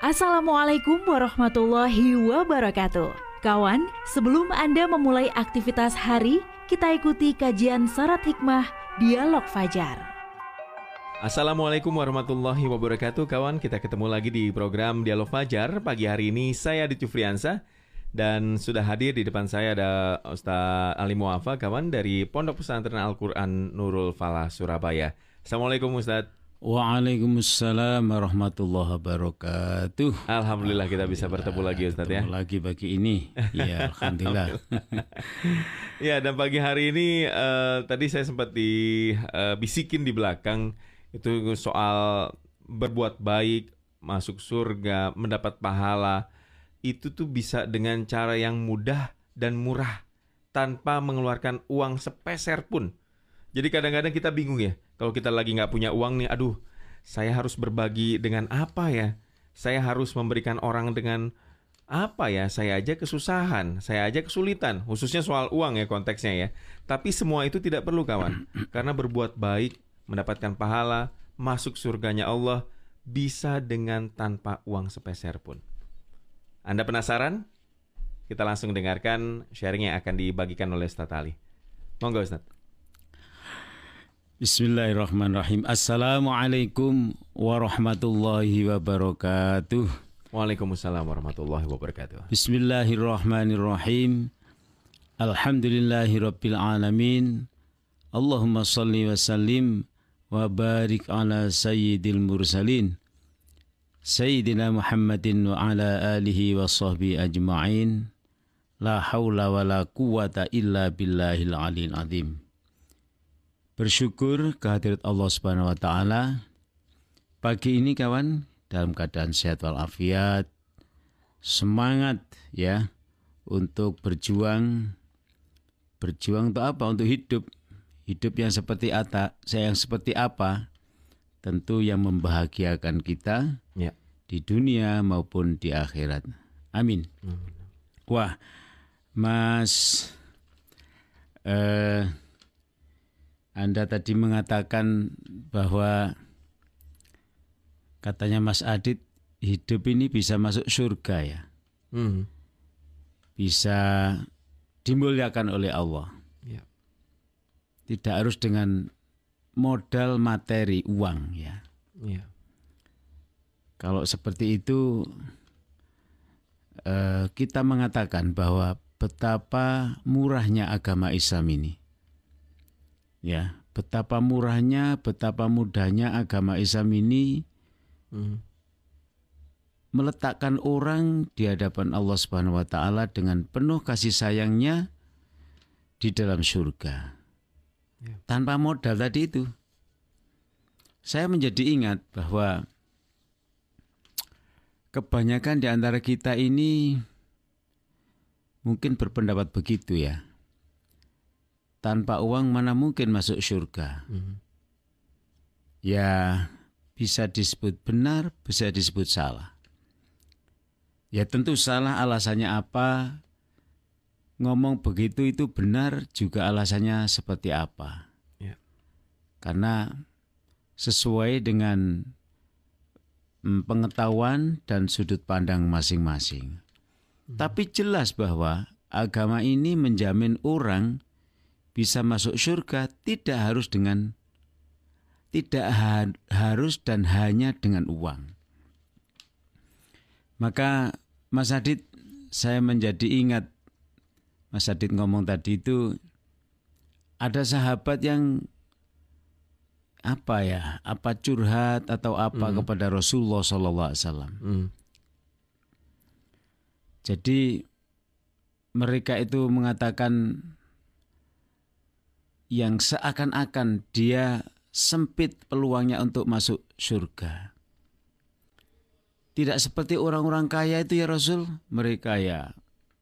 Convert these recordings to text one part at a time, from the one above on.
Assalamualaikum warahmatullahi wabarakatuh. Kawan, sebelum Anda memulai aktivitas hari, kita ikuti kajian syarat hikmah Dialog Fajar. Assalamualaikum warahmatullahi wabarakatuh Kawan, kita ketemu lagi di program Dialog Fajar Pagi hari ini saya Adit Friansa Dan sudah hadir di depan saya ada Ustaz Ali Muafa Kawan dari Pondok Pesantren Al-Quran Nurul Falah Surabaya Assalamualaikum Ustaz Waalaikumsalam warahmatullahi wabarakatuh. Alhamdulillah kita bisa bertemu lagi Ustaz ya. Lagi pagi ini. Ya, alhamdulillah. ya, dan pagi hari ini uh, tadi saya sempat dibisikin uh, di belakang itu soal berbuat baik, masuk surga, mendapat pahala. Itu tuh bisa dengan cara yang mudah dan murah tanpa mengeluarkan uang sepeser pun. Jadi kadang-kadang kita bingung ya, kalau kita lagi nggak punya uang nih, aduh, saya harus berbagi dengan apa ya? Saya harus memberikan orang dengan apa ya? Saya aja kesusahan, saya aja kesulitan, khususnya soal uang ya konteksnya ya. Tapi semua itu tidak perlu kawan, karena berbuat baik, mendapatkan pahala, masuk surganya Allah bisa dengan tanpa uang sepeser pun. Anda penasaran? Kita langsung dengarkan sharing yang akan dibagikan oleh Ustaz Ali. Monggo Ustaz. Bismillahirrahmanirrahim. Assalamualaikum warahmatullahi wabarakatuh. Waalaikumsalam warahmatullahi wabarakatuh. Bismillahirrahmanirrahim. Alhamdulillahi rabbil alamin. Allahumma salli wa sallim wa barik ala sayyidil mursalin. Sayyidina Muhammadin wa ala alihi wa sahbihi ajma'in. La hawla wa la quwata illa billahil alil azim. Bersyukur kehadirat Allah Subhanahu wa taala. Pagi ini kawan dalam keadaan sehat walafiat, semangat ya untuk berjuang berjuang untuk apa? Untuk hidup. Hidup yang seperti apa? Saya yang seperti apa? Tentu yang membahagiakan kita ya. di dunia maupun di akhirat. Amin. Hmm. Wah, Mas eh, anda tadi mengatakan bahwa katanya Mas Adit hidup ini bisa masuk surga ya. Hmm. Bisa dimuliakan oleh Allah. Ya. Tidak harus dengan modal materi uang ya. ya. Kalau seperti itu eh, kita mengatakan bahwa betapa murahnya agama Islam ini ya betapa murahnya, betapa mudahnya agama Islam ini hmm. meletakkan orang di hadapan Allah Subhanahu wa taala dengan penuh kasih sayangnya di dalam surga. Ya. Tanpa modal tadi itu. Saya menjadi ingat bahwa kebanyakan di antara kita ini mungkin berpendapat begitu ya tanpa uang mana mungkin masuk surga. Hmm. Ya bisa disebut benar, bisa disebut salah. Ya tentu salah alasannya apa, ngomong begitu itu benar juga alasannya seperti apa. Ya. Karena sesuai dengan mm, pengetahuan dan sudut pandang masing-masing. Hmm. Tapi jelas bahwa agama ini menjamin orang bisa masuk surga tidak harus dengan tidak ha harus dan hanya dengan uang. Maka Mas Adit saya menjadi ingat Mas Adit ngomong tadi itu ada sahabat yang apa ya apa curhat atau apa mm. kepada Rasulullah Sallallahu Alaihi Wasallam. Mm. Jadi mereka itu mengatakan yang seakan-akan dia sempit peluangnya untuk masuk surga. Tidak seperti orang-orang kaya itu ya Rasul, mereka ya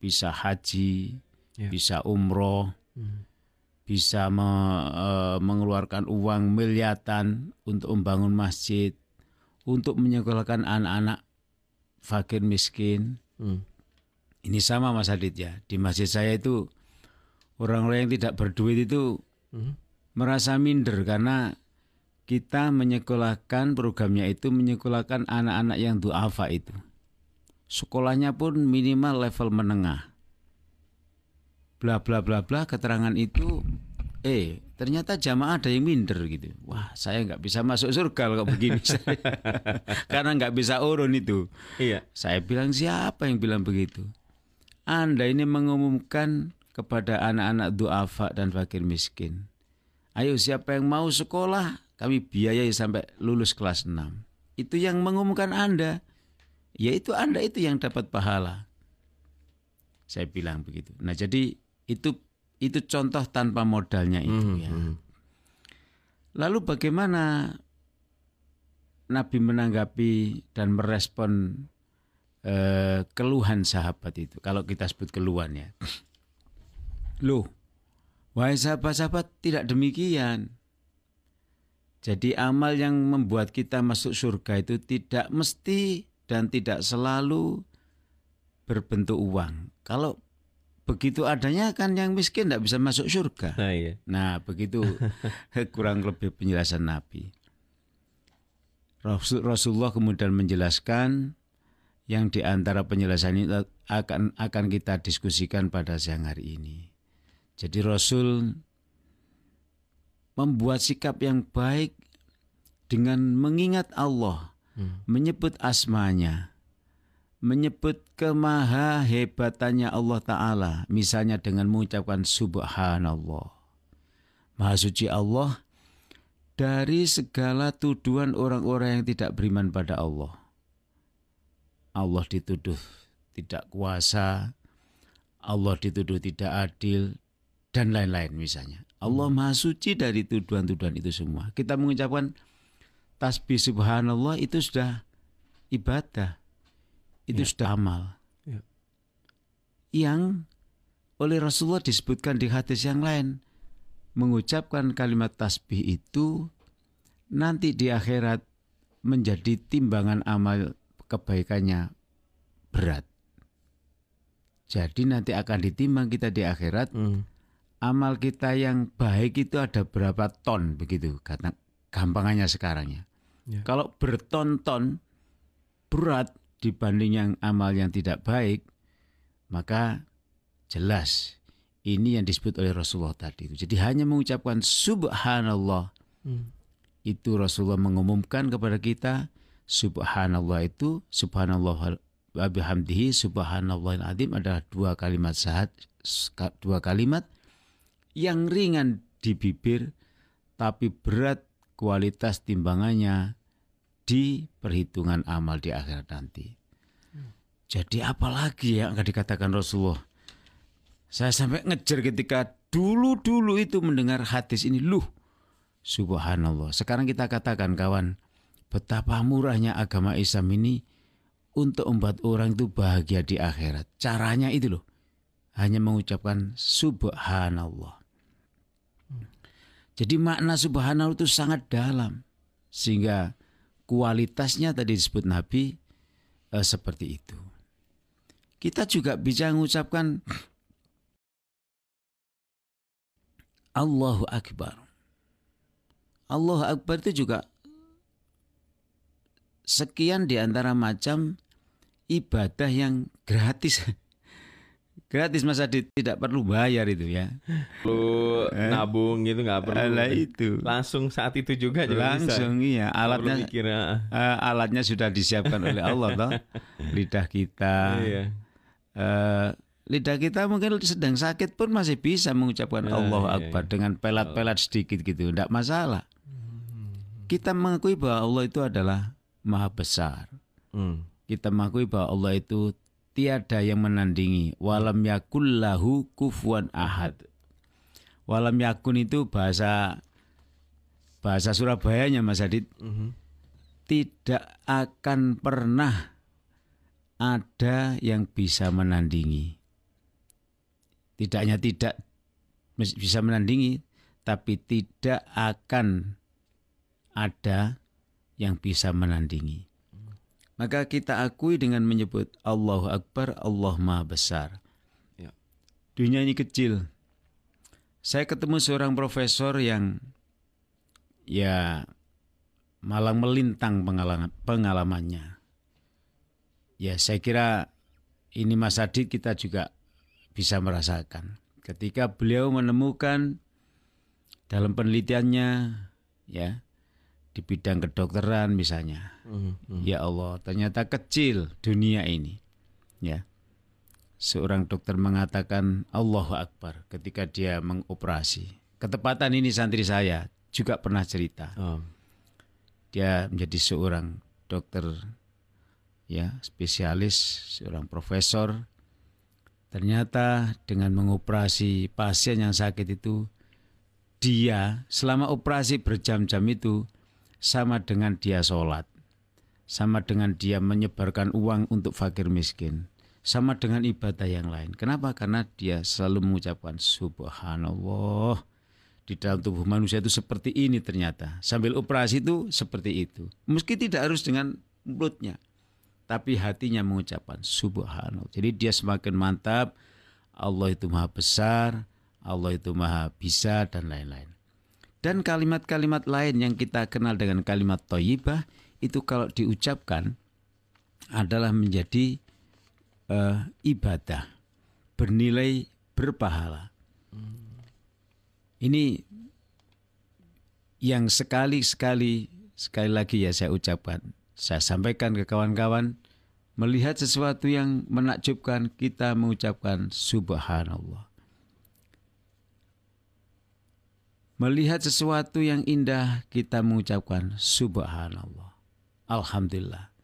bisa haji, ya. bisa umroh, hmm. bisa me, e, mengeluarkan uang miliatan untuk membangun masjid, untuk menyekolahkan anak-anak fakir miskin. Hmm. Ini sama Mas Adit ya, di masjid saya itu orang-orang yang tidak berduit itu hmm. merasa minder karena kita menyekolahkan programnya itu menyekolahkan anak-anak yang duafa itu. Sekolahnya pun minimal level menengah. Bla bla bla bla keterangan itu eh ternyata jamaah ada yang minder gitu. Wah, saya nggak bisa masuk surga kalau begini. Karena nggak bisa urun itu. Iya. Saya bilang siapa yang bilang begitu? Anda ini mengumumkan kepada anak-anak duafa dan fakir miskin. Ayo siapa yang mau sekolah kami biayai sampai lulus kelas 6. Itu yang mengumumkan Anda. Yaitu Anda itu yang dapat pahala. Saya bilang begitu. Nah, jadi itu itu contoh tanpa modalnya itu Hmm, ya. hmm. Lalu bagaimana Nabi menanggapi dan merespon eh, keluhan sahabat itu? Kalau kita sebut keluhan ya. Loh, wahai sahabat-sahabat tidak demikian. Jadi amal yang membuat kita masuk surga itu tidak mesti dan tidak selalu berbentuk uang. Kalau begitu adanya kan yang miskin tidak bisa masuk surga. Nah, iya. Nah, begitu kurang lebih penjelasan Nabi. Rasul- Rasulullah kemudian menjelaskan yang di antara penjelasan ini akan akan kita diskusikan pada siang hari ini. Jadi Rasul membuat sikap yang baik dengan mengingat Allah, Hmm. menyebut asmanya, menyebut kemaha hebatannya Allah Ta'ala. Misalnya dengan mengucapkan subhanallah. Maha suci Allah dari segala tuduhan orang-orang yang tidak beriman pada Allah. Allah dituduh tidak kuasa, Allah dituduh tidak adil, dan lain-lain misalnya. Allah maha suci dari tuduhan-tuduhan itu semua. Kita mengucapkan tasbih subhanallah itu sudah ibadah. Itu Ya. sudah amal. Ya. Yang oleh Rasulullah disebutkan di hadis yang lain. Mengucapkan kalimat tasbih itu nanti di akhirat menjadi timbangan amal kebaikannya berat. Jadi nanti akan ditimbang kita di akhirat Hmm. Amal kita yang baik itu ada berapa ton begitu kata gampangannya sekarang ya. Ya. Kalau berton-ton berat dibanding yang amal yang tidak baik, maka jelas ini yang disebut oleh Rasulullah tadi itu. Jadi hanya mengucapkan subhanallah Hmm. itu Rasulullah mengumumkan kepada kita subhanallah itu subhanallah wa bihamdihi subhanallahil azim adalah dua kalimat sahat dua kalimat yang ringan di bibir tapi berat kualitas timbangannya di perhitungan amal di akhirat nanti. Jadi apalagi yang akan dikatakan Rasulullah? Saya sampai ngejar ketika dulu-dulu itu mendengar hadis ini, luh Subhanallah. Sekarang kita katakan kawan, betapa murahnya agama Islam ini untuk membuat orang itu bahagia di akhirat. Caranya itu loh. Hanya mengucapkan subhanallah. Jadi makna subhanallah itu sangat dalam. Sehingga kualitasnya tadi disebut Nabi eh, seperti itu. Kita juga bisa mengucapkan Allahu Akbar. Allahu Akbar itu juga sekian di antara macam ibadah yang gratis. gratis Mas Adit tidak perlu bayar itu ya. Perlu Eh? nabung gitu nggak perlu. Alah itu. Langsung saat itu juga juga bisa. Langsung iya alatnya mikir, ah. eh, alatnya sudah disiapkan oleh Allah toh. Lidah kita. Iya. eh, lidah kita mungkin sedang sakit pun masih bisa mengucapkan Ah, Allahu iya, Akbar iya. dengan pelat-pelat sedikit gitu, tidak masalah. Kita mengakui bahwa Allah itu adalah maha besar. Hmm. Kita mengakui bahwa Allah itu tiada yang menandingi. Walam yakul lahu kufuan ahad. Walam yakun itu bahasa bahasa Surabayanya Mas Adit Mhm. tidak akan pernah ada yang bisa menandingi. Tidak hanya tidak bisa menandingi, tapi tidak akan ada yang bisa menandingi. Maka kita akui dengan menyebut Allahu Akbar, Allah Maha Besar. Ya. Dunia ini kecil. Saya ketemu seorang profesor yang ya malang melintang pengalaman, pengalamannya. Ya saya kira ini Mas Adit kita juga bisa merasakan. Ketika beliau menemukan dalam penelitiannya ya di bidang kedokteran misalnya. Hmm, hmm. Ya Allah, ternyata kecil dunia ini. Ya. Seorang dokter mengatakan Allahu Akbar ketika dia mengoperasi. Ketepatan ini santri saya juga pernah cerita. Oh. Dia menjadi seorang dokter ya, spesialis, seorang profesor. Ternyata dengan mengoperasi pasien yang sakit itu dia selama operasi berjam-jam itu sama dengan dia sholat, sama dengan dia menyebarkan uang untuk fakir miskin, sama dengan ibadah yang lain. Kenapa? Karena dia selalu mengucapkan Subhanallah. Di dalam tubuh manusia itu seperti ini ternyata. Sambil operasi itu seperti itu. Meski tidak harus dengan mulutnya. Tapi hatinya mengucapkan Subhanallah. Jadi dia semakin mantap. Allah itu maha besar. Allah itu maha bisa dan lain-lain. Dan kalimat-kalimat lain yang kita kenal dengan kalimat toyibah itu kalau diucapkan adalah menjadi uh, ibadah bernilai berpahala. Ini yang sekali-sekali sekali lagi ya saya ucapkan, saya sampaikan ke kawan-kawan melihat sesuatu yang menakjubkan kita mengucapkan subhanallah. Melihat sesuatu yang indah kita mengucapkan subhanallah. Alhamdulillah.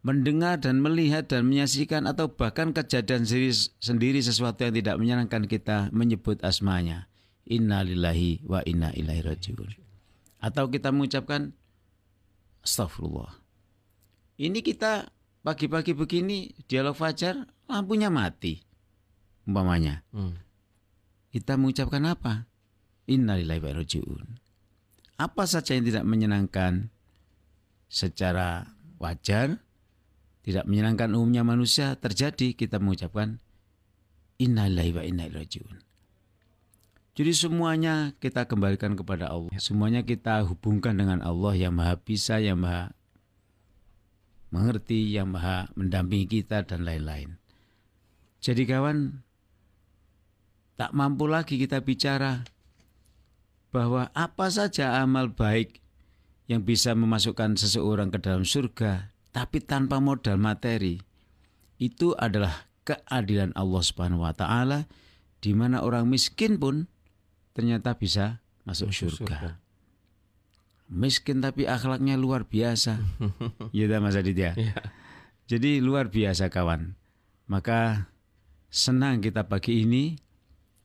Mendengar dan melihat dan menyaksikan atau bahkan kejadian sendiri, sendiri sesuatu yang tidak menyenangkan kita menyebut asmanya. Inna lillahi wa inna ilaihi rajiun. Atau kita mengucapkan astagfirullah. Ini kita pagi-pagi begini dialog fajar lampunya mati umpamanya. Hmm. Kita mengucapkan apa? Innalillahi wa rajiun. Apa saja yang tidak menyenangkan secara wajar, tidak menyenangkan umumnya manusia terjadi, kita mengucapkan innalillahi wa inna ilaihi rajiun. Jadi semuanya kita kembalikan kepada Allah. Semuanya kita hubungkan dengan Allah yang Maha Bisa, yang Maha mengerti, yang Maha mendampingi kita dan lain-lain. Jadi kawan, tak mampu lagi kita bicara bahwa apa saja amal baik yang bisa memasukkan seseorang ke dalam surga, tapi tanpa modal materi, itu adalah keadilan Allah Subhanahu wa taala di mana orang miskin pun ternyata bisa masuk surga. Miskin tapi akhlaknya luar biasa. Iya dah Mas Adit ya. Jadi luar biasa kawan. Maka senang kita pagi ini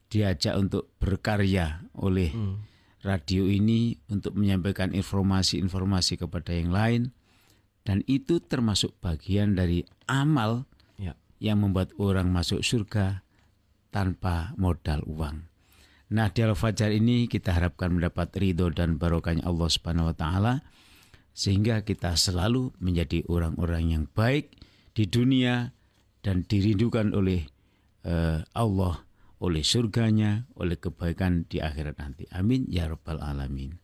diajak untuk berkarya oleh Hmm. Radio ini untuk menyampaikan informasi-informasi kepada yang lain dan itu termasuk bagian dari amal Ya. yang membuat orang masuk surga tanpa modal uang. Nah, di Al-Fajar ini kita harapkan mendapat ridho dan barokahnya Allah Subhanahu wa taala sehingga kita selalu menjadi orang-orang yang baik di dunia dan dirindukan oleh eh, Allah oleh surganya, oleh kebaikan di akhirat nanti. Amin ya rabbal alamin.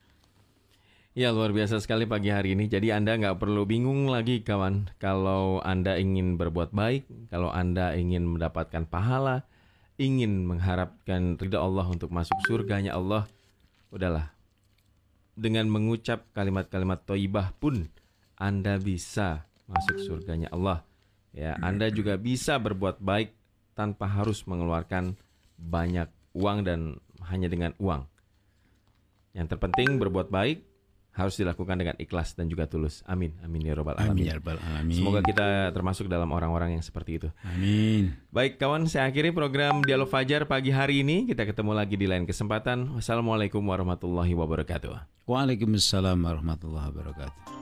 Ya luar biasa sekali pagi hari ini. Jadi Anda nggak perlu bingung lagi kawan. Kalau Anda ingin berbuat baik, kalau Anda ingin mendapatkan pahala, ingin mengharapkan ridha Allah untuk masuk surganya Allah, udahlah. Dengan mengucap kalimat-kalimat toibah pun Anda bisa masuk surganya Allah. Ya, Anda juga bisa berbuat baik tanpa harus mengeluarkan banyak uang dan hanya dengan uang. Yang terpenting berbuat baik harus dilakukan dengan ikhlas dan juga tulus. Amin. Amin ya robbal Amin alamin. ya alamin. Semoga kita termasuk dalam orang-orang yang seperti itu. Amin. Baik kawan, saya akhiri program Dialog Fajar pagi hari ini. Kita ketemu lagi di lain kesempatan. Wassalamualaikum warahmatullahi wabarakatuh. Waalaikumsalam warahmatullahi wabarakatuh.